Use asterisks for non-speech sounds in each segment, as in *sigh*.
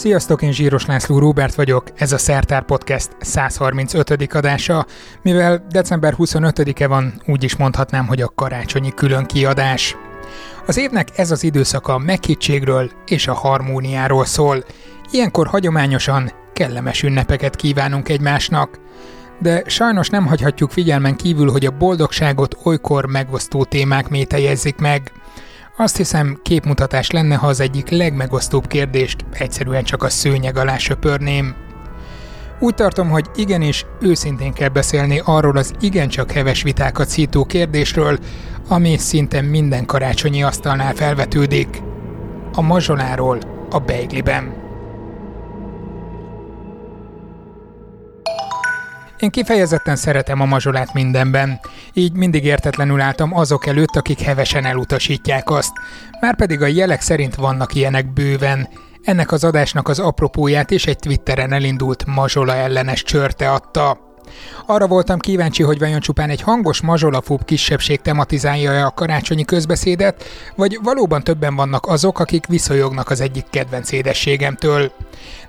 Sziasztok, én Zsíros László Róbert vagyok, ez a Szertár Podcast 135. adása. Mivel december 25-e van, úgy is mondhatnám, hogy a karácsonyi külön kiadás. Az évnek ez az időszaka a meghittségről és a harmóniáról szól. Ilyenkor hagyományosan kellemes ünnepeket kívánunk egymásnak. De sajnos nem hagyhatjuk figyelmen kívül, hogy a boldogságot olykor megosztó témák mételjezik meg – azt hiszem, képmutatás lenne, ha az egyik legmegosztóbb kérdést egyszerűen csak a szőnyeg alá söpörném. Úgy tartom, hogy igenis őszintén kell beszélni arról az igencsak heves vitákat szító kérdésről, ami szinte minden karácsonyi asztalnál felvetődik. A mazsoláról a beigliben. Én kifejezetten szeretem a mazsolát mindenben, így mindig értetlenül álltam azok előtt, akik hevesen elutasítják azt. Márpedig a jelek szerint vannak ilyenek bőven. Ennek az adásnak az apropóját is egy Twitteren elindult mazsola ellenes csörte adta. Arra voltam kíváncsi, hogy vajon csupán egy hangos mazsolafób kisebbség tematizálja a karácsonyi közbeszédet, vagy valóban többen vannak azok, akik viszonyognak az egyik kedvenc édességemtől.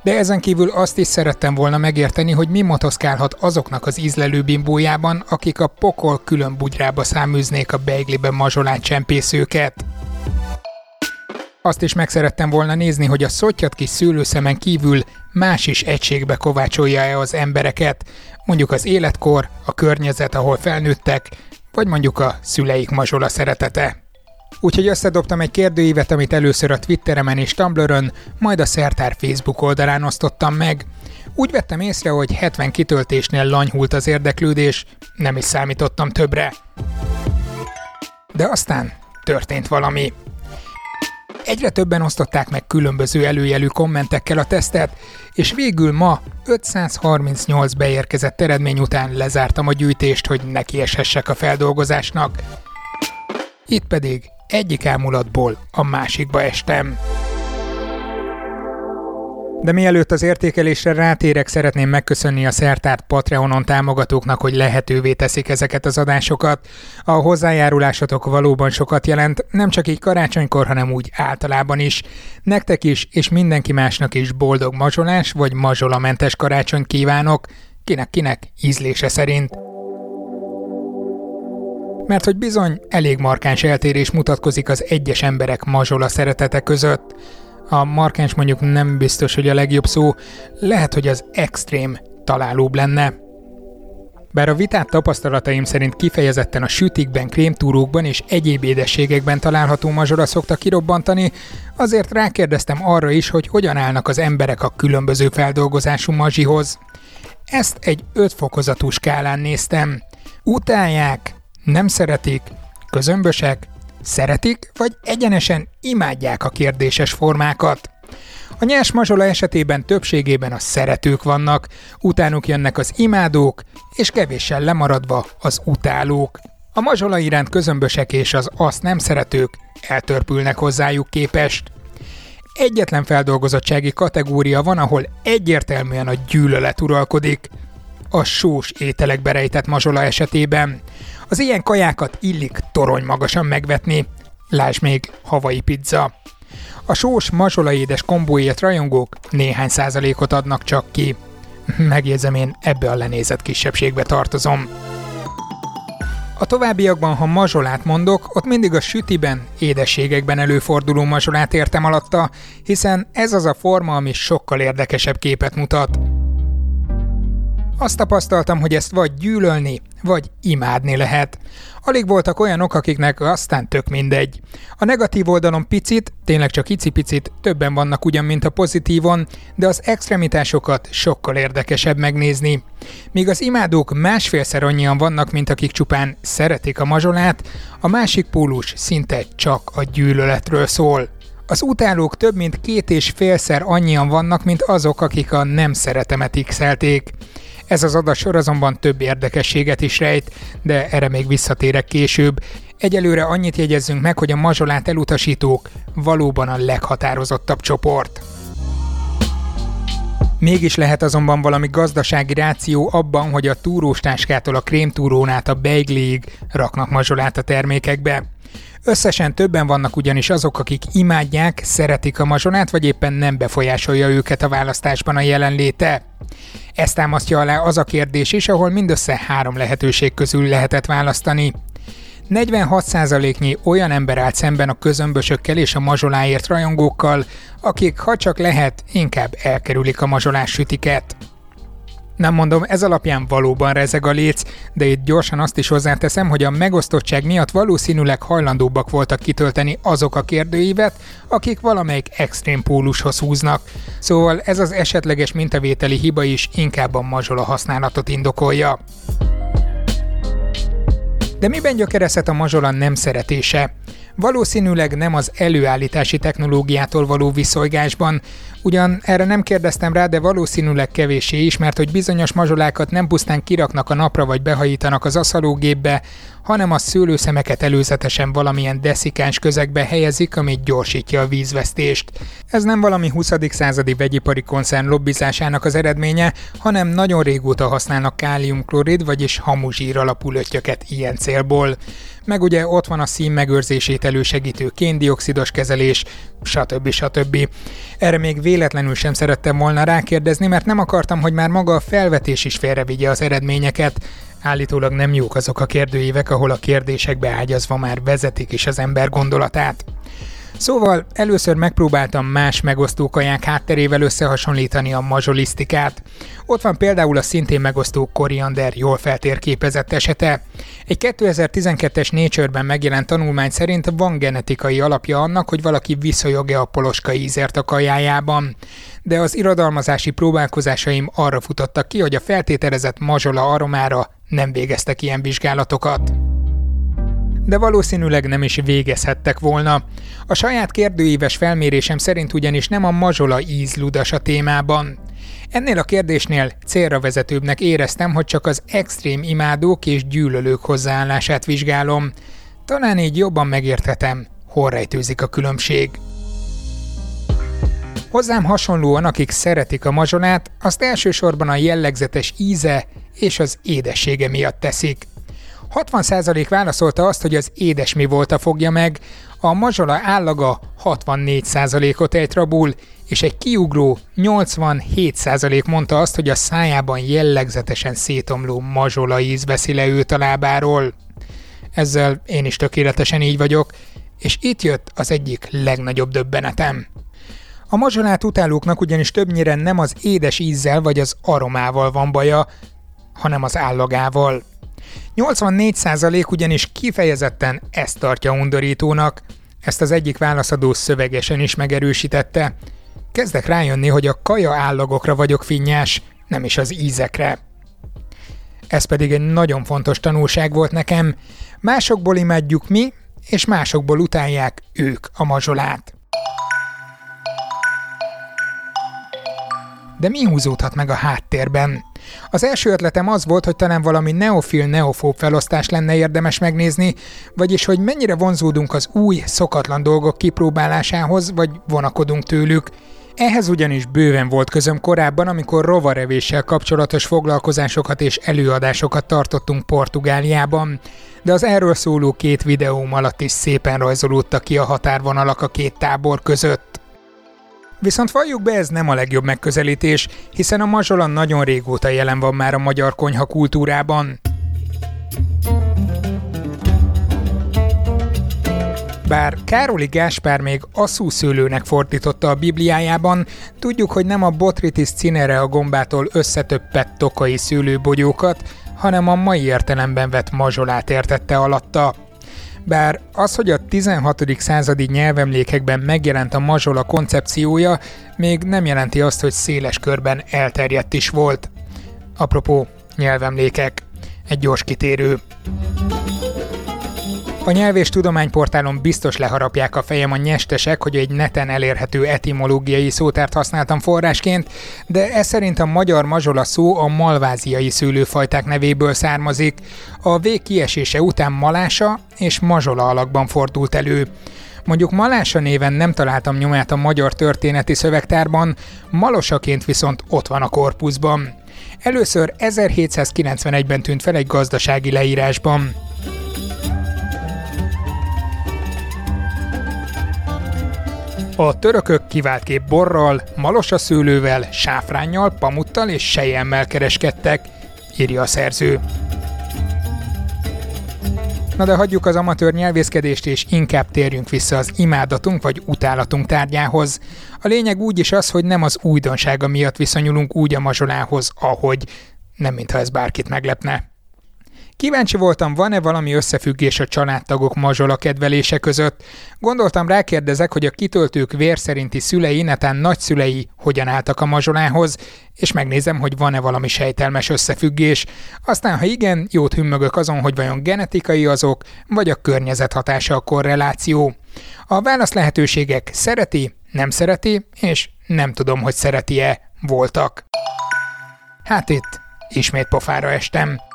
De ezen kívül azt is szerettem volna megérteni, hogy mi motoszkálhat azoknak az ízlelő bimbójában, akik a pokol külön bugyrába száműznék a beigliben mazsolát csempészőket. Azt is megszerettem volna nézni, hogy a szottyat kis szőlőszemen kívül más is egységbe kovácsolja-e az embereket, mondjuk az életkor, a környezet, ahol felnőttek, vagy mondjuk a szüleik mazsola szeretete. Úgyhogy összedobtam egy kérdőívet, amit először a Twitteremen és Tumblrön, majd a Szertár Facebook oldalán osztottam meg. Úgy vettem észre, hogy 70 kitöltésnél lanyhult az érdeklődés, nem is számítottam többre. De aztán történt valami. Egyre többen osztották meg különböző előjelű kommentekkel a tesztet, és végül ma 538 beérkezett eredmény után lezártam a gyűjtést, hogy nekieshessek a feldolgozásnak. Itt pedig egyik elmulatból a másikba estem. De mielőtt az értékelésre rátérek, szeretném megköszönni a Szertárt Patreonon támogatóknak, hogy lehetővé teszik ezeket az adásokat. A hozzájárulásatok valóban sokat jelent, nem csak így karácsonykor, hanem úgy általában is. Nektek is, és mindenki másnak is boldog mazsolás vagy mazsolamentes karácsony kívánok, kinek-kinek ízlése szerint. Mert hogy bizony elég markáns eltérés mutatkozik az egyes emberek mazsola szeretete között. A markáns mondjuk nem biztos, hogy a legjobb szó, lehet, hogy az extrém találóbb lenne. Bár a vitát tapasztalataim szerint kifejezetten a sütikben, krémtúrókban és egyéb édességekben található mazsora szokta kirobbantani, azért rákérdeztem arra is, hogy hogyan állnak az emberek a különböző feldolgozású mazsihoz. Ezt egy öt fokozatú skálán néztem. Utálják, nem szeretik, közömbösek, Szeretik, vagy egyenesen imádják a kérdéses formákat? A nyers mazsola esetében többségében a szeretők vannak, utánuk jönnek az imádók, és kevéssel lemaradva az utálók. A mazsola iránt közömbösek és az azt nem szeretők eltörpülnek hozzájuk képest. Egyetlen feldolgozottsági kategória van, ahol egyértelműen a gyűlölet uralkodik. A sós ételekbe rejtett mazsola esetében. Az ilyen kajákat illik torony magasan megvetni. Lásd még havai pizza. A sós mazsolaédes kombóért rajongók néhány százalékot adnak csak ki. Megjegyzem én ebbe a lenézett kisebbségbe tartozom. A továbbiakban, ha mazsolát mondok, ott mindig a sütiben, édességekben előforduló mazsolát értem alatta, hiszen ez az a forma, ami sokkal érdekesebb képet mutat. Azt tapasztaltam, hogy ezt vagy gyűlölni, vagy imádni lehet. Alig voltak olyanok, akiknek aztán tök mindegy. A negatív oldalon picit, tényleg csak icipicit, többen vannak ugyan, mint a pozitívon, de az extremitásokat sokkal érdekesebb megnézni. Míg az imádók másfélszer annyian vannak, mint akik csupán szeretik a mazsolát, a másik pólus szinte csak a gyűlöletről szól. Az utálók több mint két és félszer annyian vannak, mint azok, akik a nem szeretemet x ez az adatsor azonban több érdekességet is rejt, de erre még visszatérek később. Egyelőre annyit jegyezzünk meg, hogy a mazsolát elutasítók valóban a leghatározottabb csoport. Mégis lehet azonban valami gazdasági ráció abban, hogy a túróstáskától a krémtúrón át a beiglig raknak mazsolát a termékekbe. Összesen többen vannak ugyanis azok, akik imádják, szeretik a mazsolát, vagy éppen nem befolyásolja őket a választásban a jelenléte. Ezt támasztja alá az a kérdés is, ahol mindössze három lehetőség közül lehetett választani. 46%-nyi olyan ember állt szemben a közömbösökkel és a mazsoláért rajongókkal, akik, ha csak lehet, inkább elkerülik a mazsolás sütiket. Nem mondom, ez alapján valóban rezeg a léc, de itt gyorsan azt is hozzáteszem, hogy a megosztottság miatt valószínűleg hajlandóbbak voltak kitölteni azok a kérdőívet, akik valamelyik extrém pólushoz húznak. Szóval ez az esetleges mintavételi hiba is inkább a mazsola használatot indokolja. De miben gyökerezhet a mazsola nem szeretése? Valószínűleg nem az előállítási technológiától való viszolgásban, Ugyan erre nem kérdeztem rá, de valószínűleg kevéssé is, mert hogy bizonyos mazsolákat nem pusztán kiraknak a napra vagy behajítanak az aszalógépbe, hanem a szőlőszemeket előzetesen valamilyen deszikáns közegbe helyezik, ami gyorsítja a vízvesztést. Ez nem valami 20. századi vegyipari koncern lobbizásának az eredménye, hanem nagyon régóta használnak káliumklorid, vagyis hamuzsír alapú lötyöket ilyen célból. Meg ugye ott van a szín megőrzését elősegítő kéndioxidos kezelés, stb. stb. Erre még véletlenül sem szerettem volna rákérdezni, mert nem akartam, hogy már maga a felvetés is félrevigye az eredményeket. Állítólag nem jók azok a kérdőívek, ahol a kérdésekbe ágyazva már vezetik is az ember gondolatát. Szóval először megpróbáltam más megosztó kaják hátterével összehasonlítani a mazsolisztikát. Ott van például a szintén megosztó koriander jól feltérképezett esete. Egy 2012-es Nature-ben megjelent tanulmány szerint van genetikai alapja annak, hogy valaki viszonyog-e a poloska ízért a kajájában. De az irodalmazási próbálkozásaim arra futottak ki, hogy a feltételezett mazsola aromára nem végeztek ilyen vizsgálatokat de valószínűleg nem is végezhettek volna. A saját kérdőíves felmérésem szerint ugyanis nem a mazsola íz ludas a témában. Ennél a kérdésnél célra vezetőbbnek éreztem, hogy csak az extrém imádók és gyűlölők hozzáállását vizsgálom. Talán így jobban megérthetem, hol rejtőzik a különbség. Hozzám hasonlóan, akik szeretik a mazsolát, azt elsősorban a jellegzetes íze és az édessége miatt teszik. 60% válaszolta azt, hogy az édesmi volt a fogja meg, a mazsola állaga 64%-ot ejt rabul, és egy kiugró 87% mondta azt, hogy a szájában jellegzetesen szétomló mazsola íz veszi le őt a lábáról. Ezzel én is tökéletesen így vagyok, és itt jött az egyik legnagyobb döbbenetem. A mazsolát utálóknak ugyanis többnyire nem az édes ízzel vagy az aromával van baja, hanem az állagával. 84% ugyanis kifejezetten ezt tartja undorítónak, ezt az egyik válaszadó szövegesen is megerősítette. Kezdek rájönni, hogy a kaja állagokra vagyok finnyás, nem is az ízekre. Ez pedig egy nagyon fontos tanulság volt nekem. Másokból imádjuk mi, és másokból utálják ők a mazsolát. De mi húzódhat meg a háttérben? Az első ötletem az volt, hogy talán valami neofil-neofób felosztás lenne érdemes megnézni, vagyis hogy mennyire vonzódunk az új, szokatlan dolgok kipróbálásához, vagy vonakodunk tőlük. Ehhez ugyanis bőven volt közöm korábban, amikor rovarevéssel kapcsolatos foglalkozásokat és előadásokat tartottunk Portugáliában, de az erről szóló két videóm alatt is szépen rajzolódtak ki a határvonalak a két tábor között. Viszont valljuk be, ez nem a legjobb megközelítés, hiszen a mazsola nagyon régóta jelen van már a magyar konyha kultúrában. Bár Károli Gáspár még szőlőnek fordította a Bibliájában, tudjuk, hogy nem a Botrytis cinere a gombától összetöppett tokai szőlőbogyókat, hanem a mai értelemben vett mazsolát értette alatta. Bár az, hogy a 16. századi nyelvemlékekben megjelent a mazsola koncepciója, még nem jelenti azt, hogy széles körben elterjedt is volt. Apropó, nyelvemlékek. Egy gyors kitérő. A nyelv és tudományportálon biztos leharapják a fejem a nyestesek, hogy egy neten elérhető etimológiai szótárt használtam forrásként, de ez szerint a magyar mazsola szó a malváziai szőlőfajták nevéből származik. A vég kiesése után malása és mazsola alakban fordult elő. Mondjuk Malása néven nem találtam nyomát a magyar történeti szövegtárban, Malosaként viszont ott van a korpuszban. Először 1791-ben tűnt fel egy gazdasági leírásban. A törökök kép borral, malosa szőlővel, sáfránnyal, pamuttal és sejemmel kereskedtek, írja a szerző. Na de hagyjuk az amatőr nyelvészkedést, és inkább térjünk vissza az imádatunk vagy utálatunk tárgyához. A lényeg úgy is az, hogy nem az újdonsága miatt viszonyulunk úgy a mazsolához, ahogy, nem mintha ez bárkit meglepne. Kíváncsi voltam, van-e valami összefüggés a családtagok mazsola kedvelése között. Gondoltam rákérdezek, hogy a kitöltők vér szerinti szülei, netán nagyszülei hogyan álltak a mazsolához, és megnézem, hogy van-e valami sejtelmes összefüggés. Aztán, ha igen, jót hümmögök azon, hogy vajon genetikai azok, vagy a környezet hatása a korreláció. A válasz lehetőségek szereti, nem szereti, és nem tudom, hogy szereti-e voltak. Hát itt ismét pofára estem.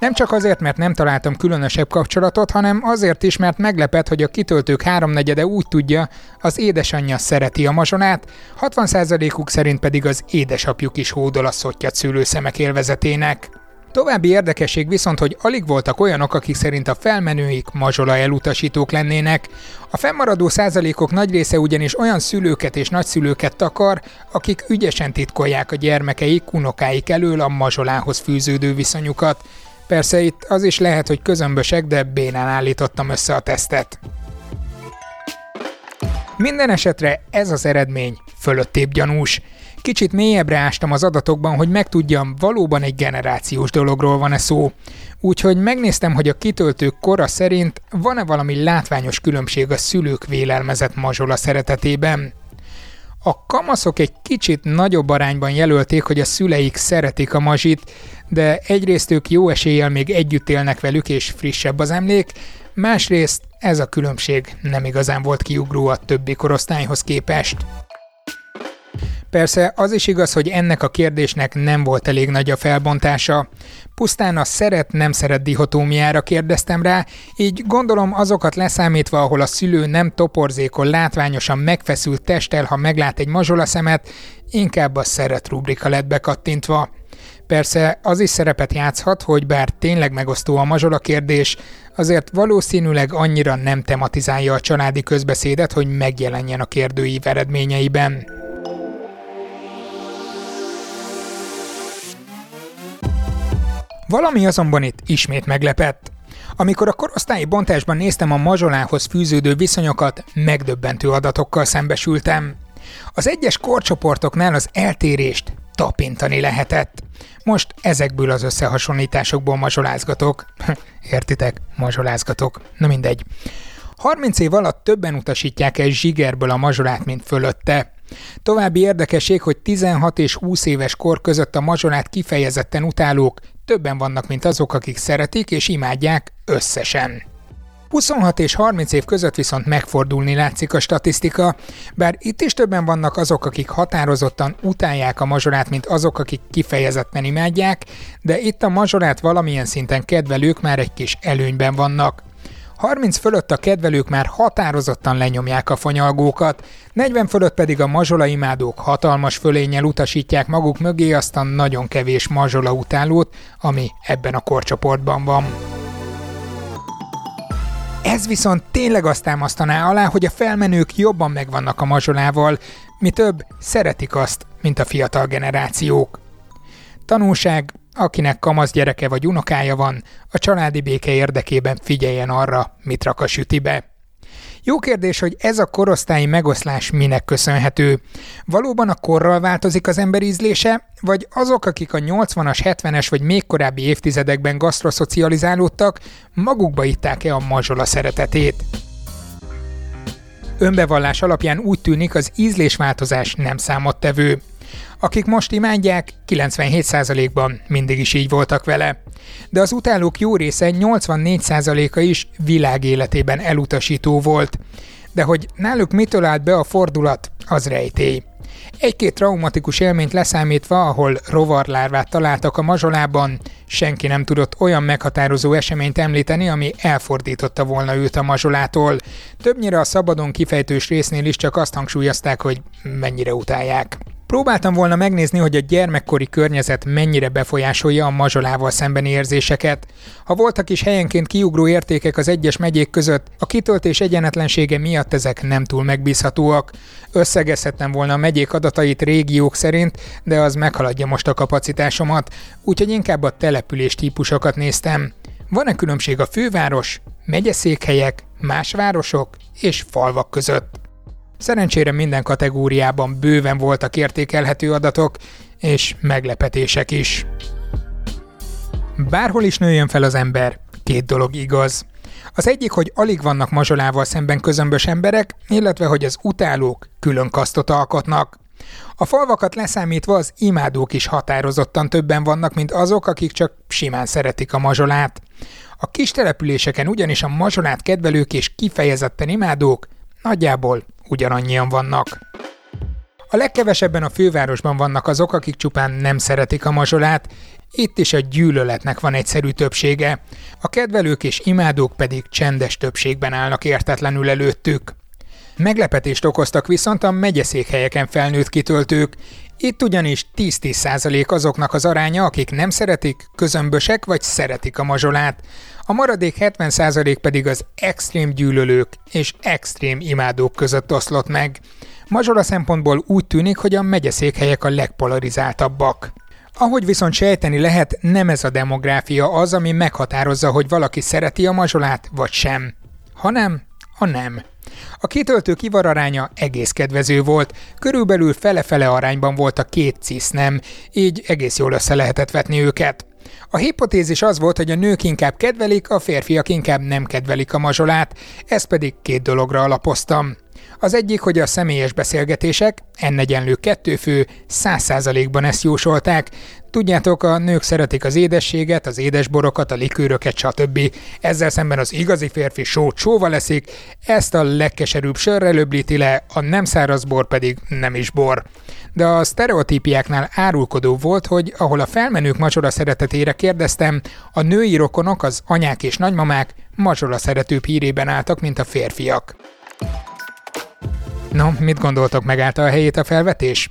Nem csak azért, mert nem találtam különösebb kapcsolatot, hanem azért is, mert meglepett, hogy a kitöltők háromnegyede úgy tudja, az édesanyja szereti a mazsonát, 60%-uk szerint pedig az édesapjuk is hódol a szottyat szülőszemek élvezetének. További érdekesség viszont, hogy alig voltak olyanok, akik szerint a felmenőik mazsola elutasítók lennének. A fennmaradó százalékok nagy része ugyanis olyan szülőket és nagyszülőket takar, akik ügyesen titkolják a gyermekeik, unokáik elől a mazsolához fűződő viszonyukat. Persze itt az is lehet, hogy közömbösek, de bénán állítottam össze a tesztet. Minden esetre ez az eredmény fölöttébb gyanús. Kicsit mélyebbre ástam az adatokban, hogy megtudjam, valóban egy generációs dologról van-e szó. Úgyhogy megnéztem, hogy a kitöltők kora szerint van-e valami látványos különbség a szülők vélelmezett mazsola szeretetében. A kamaszok egy kicsit nagyobb arányban jelölték, hogy a szüleik szeretik a mazsit, de egyrészt ők jó eséllyel még együtt élnek velük és frissebb az emlék, másrészt ez a különbség nem igazán volt kiugró a többi korosztályhoz képest. Persze az is igaz, hogy ennek a kérdésnek nem volt elég nagy a felbontása. Pusztán a szeret-nem szeret dihotómiára kérdeztem rá, így gondolom azokat leszámítva, ahol a szülő nem toporzékol látványosan megfeszült testtel, ha meglát egy mazsola szemet, inkább a szeret rubrika lett bekattintva. Persze az is szerepet játszhat, hogy bár tényleg megosztó a mazsola kérdés, azért valószínűleg annyira nem tematizálja a családi közbeszédet, hogy megjelenjen a kérdőív eredményeiben. Valami azonban itt ismét meglepett. Amikor a korosztályi bontásban néztem a mazsolához fűződő viszonyokat, megdöbbentő adatokkal szembesültem. Az egyes korcsoportoknál az eltérést tapintani lehetett. Most ezekből az összehasonlításokból mazsolázgatok. *laughs* Értitek? Mazsolázgatok. Na mindegy. 30 év alatt többen utasítják el zsigerből a mazsolát, mint fölötte. További érdekesség, hogy 16 és 20 éves kor között a mazsolát kifejezetten utálók többen vannak, mint azok, akik szeretik és imádják összesen. 26 és 30 év között viszont megfordulni látszik a statisztika, bár itt is többen vannak azok, akik határozottan utálják a mazsolát, mint azok, akik kifejezetten imádják, de itt a mazsolát valamilyen szinten kedvelők már egy kis előnyben vannak. 30 fölött a kedvelők már határozottan lenyomják a fanyalgókat, 40 fölött pedig a mazsola imádók hatalmas fölénnyel utasítják maguk mögé azt a nagyon kevés mazsola utálót, ami ebben a korcsoportban van. Ez viszont tényleg azt támasztaná alá, hogy a felmenők jobban megvannak a mazsolával, mi több, szeretik azt, mint a fiatal generációk. Tanulság, akinek kamasz gyereke vagy unokája van, a családi béke érdekében figyeljen arra, mit rak a sütibe. Jó kérdés, hogy ez a korosztályi megoszlás minek köszönhető. Valóban a korral változik az ember ízlése, vagy azok, akik a 80-as, 70-es vagy még korábbi évtizedekben gasztroszocializálódtak, magukba itták-e a mazsola szeretetét? Önbevallás alapján úgy tűnik, az ízlésváltozás nem számottevő. Akik most imádják, 97%-ban mindig is így voltak vele. De az utálók jó része 84%-a is világéletében elutasító volt. De hogy náluk mitől állt be a fordulat, az rejtély. Egy-két traumatikus élményt leszámítva, ahol rovarlárvát találtak a mazsolában, senki nem tudott olyan meghatározó eseményt említeni, ami elfordította volna őt a mazsolától. Többnyire a szabadon kifejtős résznél is csak azt hangsúlyozták, hogy mennyire utálják. Próbáltam volna megnézni, hogy a gyermekkori környezet mennyire befolyásolja a mazsolával szembeni érzéseket. Ha voltak is helyenként kiugró értékek az egyes megyék között, a kitöltés egyenetlensége miatt ezek nem túl megbízhatóak. Összegezhettem volna a megyék adatait régiók szerint, de az meghaladja most a kapacitásomat, úgyhogy inkább a település típusokat néztem. Van-e különbség a főváros, megyeszékhelyek, más városok és falvak között? Szerencsére minden kategóriában bőven voltak értékelhető adatok, és meglepetések is. Bárhol is nőjön fel az ember, két dolog igaz. Az egyik, hogy alig vannak mazsolával szemben közömbös emberek, illetve hogy az utálók külön kasztot alkotnak. A falvakat leszámítva az imádók is határozottan többen vannak, mint azok, akik csak simán szeretik a mazsolát. A kis településeken ugyanis a mazsolát kedvelők és kifejezetten imádók nagyjából ugyanannyian vannak. A legkevesebben a fővárosban vannak azok, akik csupán nem szeretik a mazsolát, itt is a gyűlöletnek van egyszerű többsége, a kedvelők és imádók pedig csendes többségben állnak értetlenül előttük. Meglepetést okoztak viszont a megyeszékhelyeken felnőtt kitöltők, itt ugyanis 10-10% azoknak az aránya, akik nem szeretik, közömbösek vagy szeretik a mazsolát. A maradék 70% pedig az extrém gyűlölők és extrém imádók között oszlott meg. Mazsola szempontból úgy tűnik, hogy a megyeszékhelyek a legpolarizáltabbak. Ahogy viszont sejteni lehet, nem ez a demográfia az, ami meghatározza, hogy valaki szereti a mazsolát vagy sem, hanem a nem. A kitöltő kivararánya egész kedvező volt, körülbelül fele-fele arányban volt a két cis nem, így egész jól össze lehetett vetni őket. A hipotézis az volt, hogy a nők inkább kedvelik, a férfiak inkább nem kedvelik a mazsolát, ezt pedig két dologra alapoztam. Az egyik, hogy a személyes beszélgetések, n egyenlő kettő fő, száz százalékban ezt jósolták. Tudjátok, a nők szeretik az édességet, az édesborokat, a likőröket, stb. Ezzel szemben az igazi férfi sót sóva leszik, ezt a legkeserűbb sörrel öblíti le, a nem száraz bor pedig nem is bor. De a sztereotípiáknál árulkodó volt, hogy ahol a felmenők macsora szeretetére kérdeztem, a női rokonok, az anyák és nagymamák macsora szeretőbb hírében álltak, mint a férfiak. No, mit gondoltok, megállta a helyét a felvetés?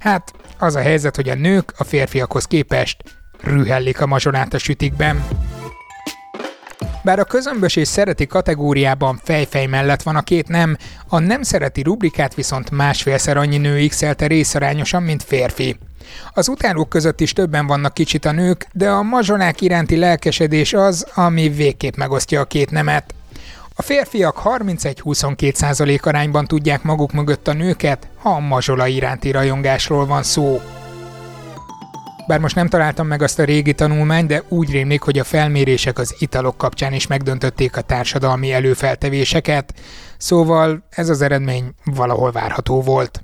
Hát, az a helyzet, hogy a nők a férfiakhoz képest rühellik a mazsolát a sütikben. Bár a közömbös és szereti kategóriában fejfej mellett van a két nem, a nem szereti rubrikát viszont másfélszer annyi nő x részarányosan, mint férfi. Az utálók között is többen vannak kicsit a nők, de a mazsolák iránti lelkesedés az, ami végképp megosztja a két nemet. A férfiak 31-22% arányban tudják maguk mögött a nőket, ha a mazsola iránti rajongásról van szó. Bár most nem találtam meg azt a régi tanulmányt, de úgy rémlik, hogy a felmérések az italok kapcsán is megdöntötték a társadalmi előfeltevéseket, szóval ez az eredmény valahol várható volt.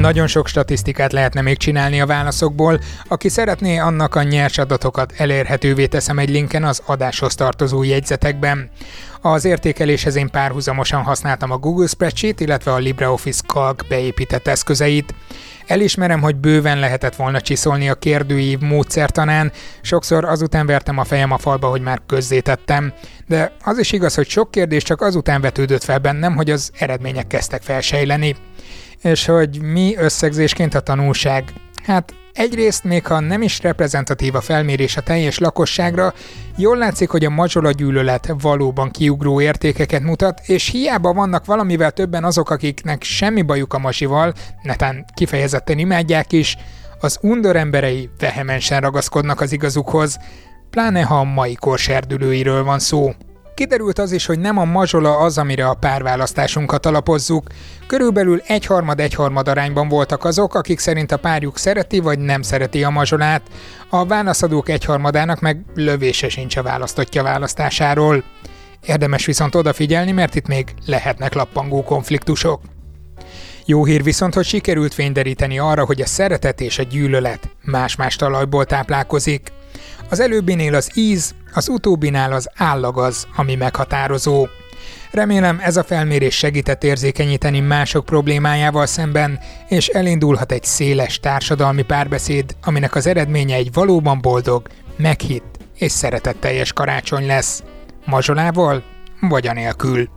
Nagyon sok statisztikát lehetne még csinálni a válaszokból. Aki szeretné, annak a nyers adatokat elérhetővé teszem egy linken az adáshoz tartozó jegyzetekben. Az értékeléshez én párhuzamosan használtam a Google Spreadsheet, illetve a LibreOffice Calc beépített eszközeit. Elismerem, hogy bőven lehetett volna csiszolni a kérdőív módszertanán, sokszor azután vertem a fejem a falba, hogy már közzétettem. De az is igaz, hogy sok kérdés csak azután vetődött fel bennem, hogy az eredmények kezdtek felsejleni és hogy mi összegzésként a tanulság. Hát egyrészt, még ha nem is reprezentatív a felmérés a teljes lakosságra, jól látszik, hogy a mazsola gyűlölet valóban kiugró értékeket mutat, és hiába vannak valamivel többen azok, akiknek semmi bajuk a masival, netán kifejezetten imádják is, az undor emberei vehemensen ragaszkodnak az igazukhoz, pláne ha a mai kor serdülőiről van szó. Kiderült az is, hogy nem a mazsola az, amire a párválasztásunkat alapozzuk. Körülbelül egyharmad-egyharmad arányban voltak azok, akik szerint a párjuk szereti vagy nem szereti a mazsolát. A válaszadók egyharmadának meg lövése sincs a választottja választásáról. Érdemes viszont odafigyelni, mert itt még lehetnek lappangó konfliktusok. Jó hír viszont, hogy sikerült fényderíteni arra, hogy a szeretet és a gyűlölet más-más talajból táplálkozik. Az előbbinél az íz, az utóbbinál az állag az, ami meghatározó. Remélem ez a felmérés segített érzékenyíteni mások problémájával szemben, és elindulhat egy széles társadalmi párbeszéd, aminek az eredménye egy valóban boldog, meghitt és szeretetteljes karácsony lesz. Mazsolával vagy anélkül.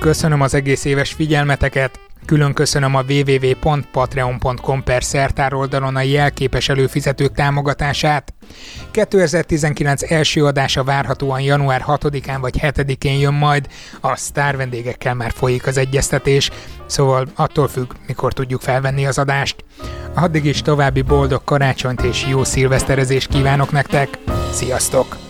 Köszönöm az egész éves figyelmeteket, Külön köszönöm a www.patreon.com per szertár oldalon a jelképes előfizetők támogatását. 2019 első adása várhatóan január 6-án vagy 7-én jön majd, a sztár vendégekkel már folyik az egyeztetés, szóval attól függ, mikor tudjuk felvenni az adást. Addig is további boldog karácsonyt és jó szilveszterezést kívánok nektek. Sziasztok!